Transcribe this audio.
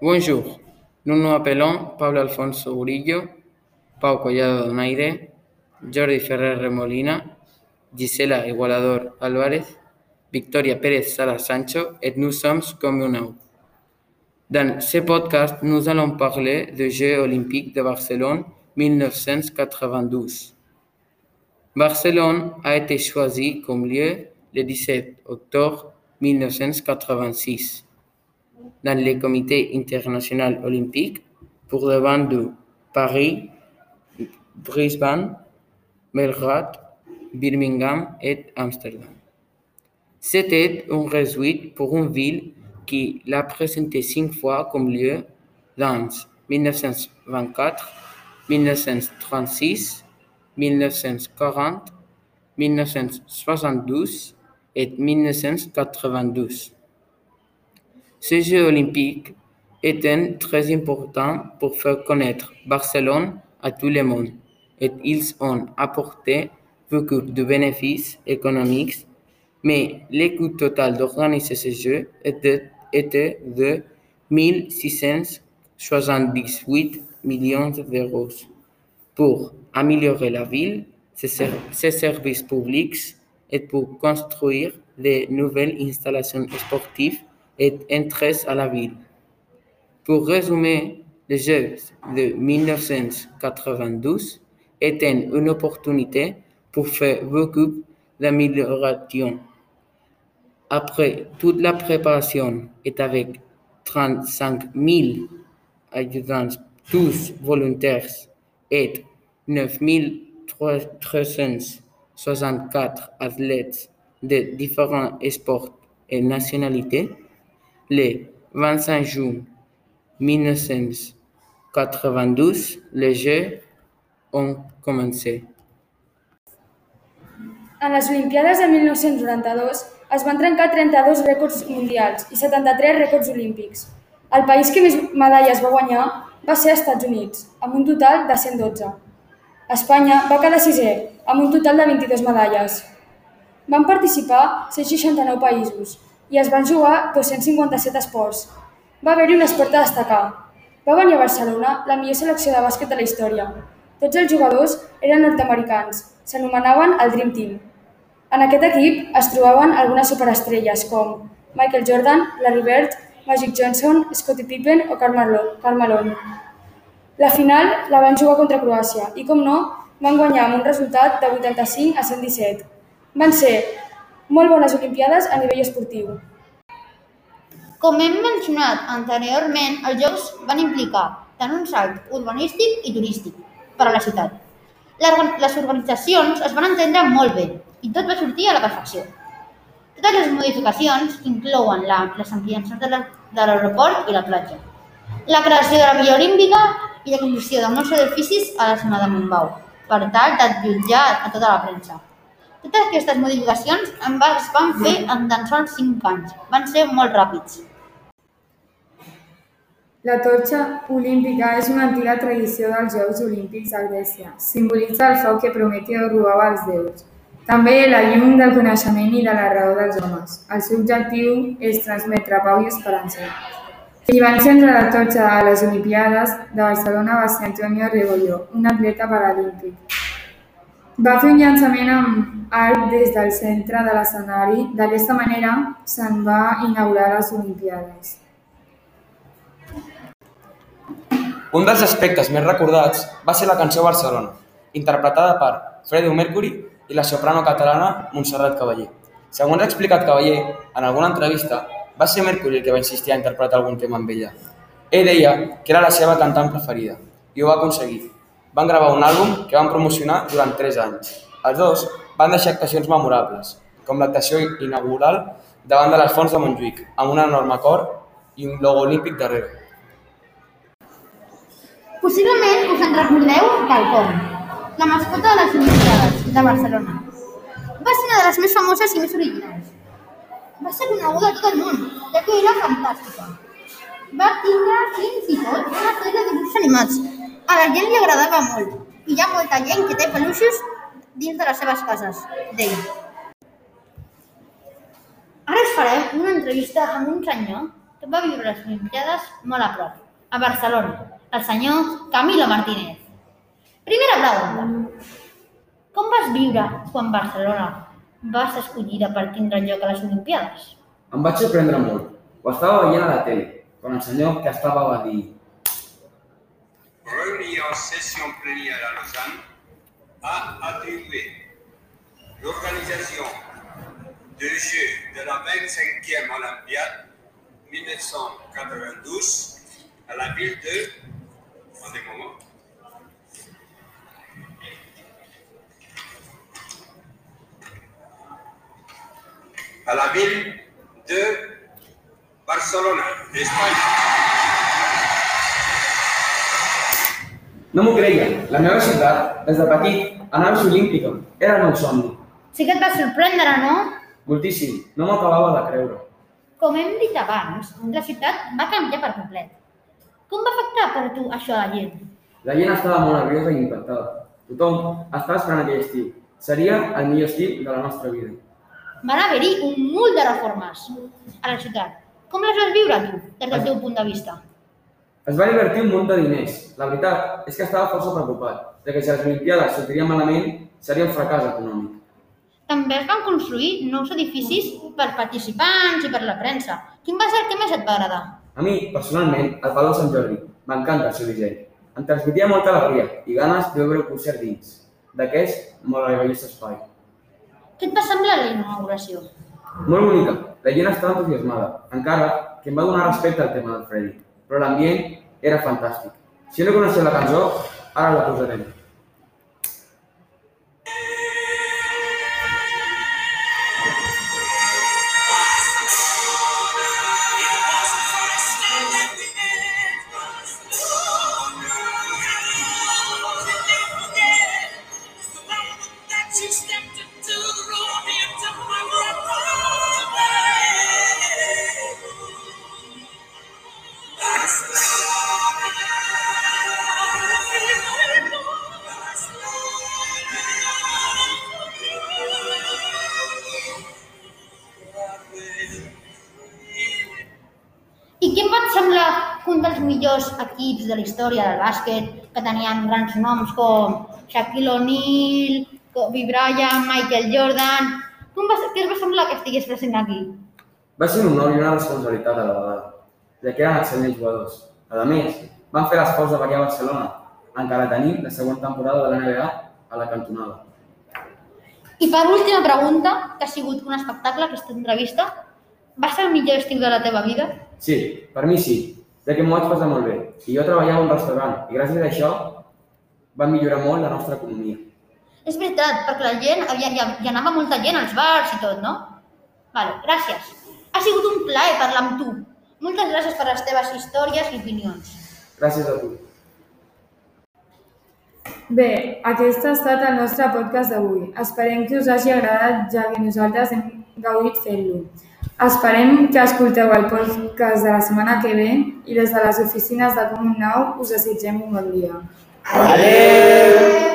Bonjour, nous nous appelons Pablo Alfonso Urillo, Pau Collado Donaire, Jordi Ferrer Molina, Gisela Igualador Álvarez, Victoria Pérez Sala Sancho et nous sommes Communaux. Dans ce podcast, nous allons parler des Jeux olympiques de Barcelone 1992. Barcelone a été choisi comme lieu le 17 octobre 1986 dans le Comité international olympique pour le vent de Paris, Brisbane, Belgrade, Birmingham et Amsterdam. C'était un résultat pour une ville qui l'a présenté cinq fois comme lieu dans 1924, 1936, 1940, 1972 et 1992. Ces Jeux olympiques étaient très importants pour faire connaître Barcelone à tout le monde et ils ont apporté beaucoup de bénéfices économiques, mais le coût total d'organiser ces Jeux était, était de 1678 millions d'euros. Pour améliorer la ville, ses, ses services publics et pour construire de nouvelles installations sportives et intéresse à la ville. Pour résumer, les Jeux de 1992 étaient une opportunité pour faire beaucoup d'améliorations. Après toute la préparation et avec 35 000 adjudants, tous volontaires, et 9 364 athlètes de différents sports et nationalités, le 25 juin 1992, les Jeux ont commencé. En les Olimpiades de 1992 es van trencar 32 rècords mundials i 73 rècords olímpics. El país que més medalles va guanyar va ser Estats Units, amb un total de 112. Espanya va quedar sisè, amb un total de 22 medalles. Van participar 169 països i es van jugar 257 esports. Va haver-hi un esport a destacar. Va venir a Barcelona la millor selecció de bàsquet de la història. Tots els jugadors eren nord-americans, s'anomenaven el Dream Team. En aquest equip es trobaven algunes superestrelles com Michael Jordan, Larry Bird, Magic Johnson, Scottie Pippen o Carmelo. La final la van jugar contra Croàcia i, com no, van guanyar amb un resultat de 85 a 117. Van ser molt bones Olimpiades a nivell esportiu. Com hem mencionat anteriorment, els Jocs van implicar tant un salt urbanístic i turístic per a la ciutat. Les organitzacions es van entendre molt bé i tot va sortir a la perfecció. Totes les modificacions inclouen la, les ampliacions de l'aeroport i la platja, la creació de la Villa Olímpica i la construcció de molts edificis a la zona de Montbau, per tal d'allotjar a tota la premsa. Totes aquestes modificacions es van fer en tan sols 5 anys. Van ser molt ràpids. La torxa olímpica és una antiga tradició dels Jocs Olímpics a Grècia. Simbolitza el foc que Prometeo robava als déus. També la llum del coneixement i de la raó dels homes. El seu objectiu és transmetre pau i esperança. Qui va encendre la torxa a les Olimpiades de Barcelona va ser Antonio Rebollo, un atleta paralímpic. Va fer un llançament amb arc des del centre de l'escenari. D'aquesta manera se'n va inaugurar les Olimpiades. Un dels aspectes més recordats va ser la cançó Barcelona, interpretada per Freddie Mercury i la soprano catalana Montserrat Cavaller. Segons ha explicat Cavaller, en alguna entrevista, va ser Mercury el que va insistir a interpretar algun tema amb ella. Ell deia que era la seva cantant preferida i ho va aconseguir, van gravar un àlbum que van promocionar durant 3 anys. Els dos van deixar actuacions memorables, com l'actuació inaugural davant de les fonts de Montjuïc, amb un enorme cor i un logo olímpic darrere. Possiblement us en recordeu quelcom. La mascota de les Olimpiades de Barcelona. Va ser una de les més famoses i més originals. Va ser coneguda a tot el món, ja que era fantàstica. Va tindre fins i tot una sèrie de dibuixos animats a la gent li agradava molt i hi ha molta gent que té peluixos dins de les seves cases, deia. Ara us farem una entrevista amb un senyor que va viure les Olimpiades molt a prop, a Barcelona, el senyor Camilo Martínez. Primera pregunta. Com vas viure quan Barcelona va ser escollida per tindre lloc a les Olimpiades? Em vaig sorprendre molt. Ho estava veient a la tele, quan el senyor que estava va dir réunie en session plénière à Lausanne, a attribué l'organisation des Jeux de la 25e Olympiade 1992 à la ville de... Moment. À la ville de Barcelona, Espagne. No m'ho creia. La meva ciutat, des de petit, anava olímpica. Era el meu somni. Sí que et va sorprendre, no? Moltíssim. No m'acabava de creure. Com hem dit abans, la ciutat va canviar per complet. Com va afectar per tu això a la gent? La gent estava molt nerviosa i impactada. Tothom estava esperant aquell estiu. Seria el millor estiu de la nostra vida. Van haver-hi un munt de reformes a la ciutat. Com les vas viure tu, des del teu punt de vista? Es va divertir un munt de diners. La veritat és que estava força preocupat, de que si les Olimpiades sortirien malament, seria un fracàs econòmic. També es van construir nous edificis per participants i per la premsa. Quin va ser el que més et va agradar? A mi, personalment, el Palau Sant Jordi. M'encanta el seu disseny. Em transmetia molta alegria i ganes de veure el concert dins d'aquest meravellós espai. Què et va semblar la inauguració? Molt bonica. La gent estava entusiasmada, encara que em va donar respecte al tema del Freddy. Però l'ambient era fantàstic. Si no coneixeu la cançó, ara la posarem. Un dels millors equips de la història del bàsquet, que tenien grans noms com Shaquille O'Neal, Kobe Bryant, Michael Jordan... Com va, què es va semblar que estigués present aquí? Va ser un honor i una responsabilitat a la vegada, ja que eren excel·lents jugadors. A més, van fer l'esforç de venir a Barcelona, encara tenim la següent temporada de la NBA a la cantonada. I per última pregunta, que ha sigut un espectacle aquesta entrevista, va ser el millor estiu de la teva vida? Sí, per mi sí, ja que m'ho vaig passar molt bé. I jo treballava a un restaurant i gràcies a això va millorar molt la nostra economia. És veritat, perquè la gent, hi, hi, hi anava molta gent als bars i tot, no? Vale, gràcies. Ha sigut un plaer parlar amb tu. Moltes gràcies per les teves històries i opinions. Gràcies a tu. Bé, aquest ha estat el nostre podcast d'avui. Esperem que us hagi agradat, ja que nosaltres hem gaudit fent-lo. Esperem que escolteu el podcast de la setmana que ve i des de les oficines de Comú Nou us desitgem un bon dia. Adéu!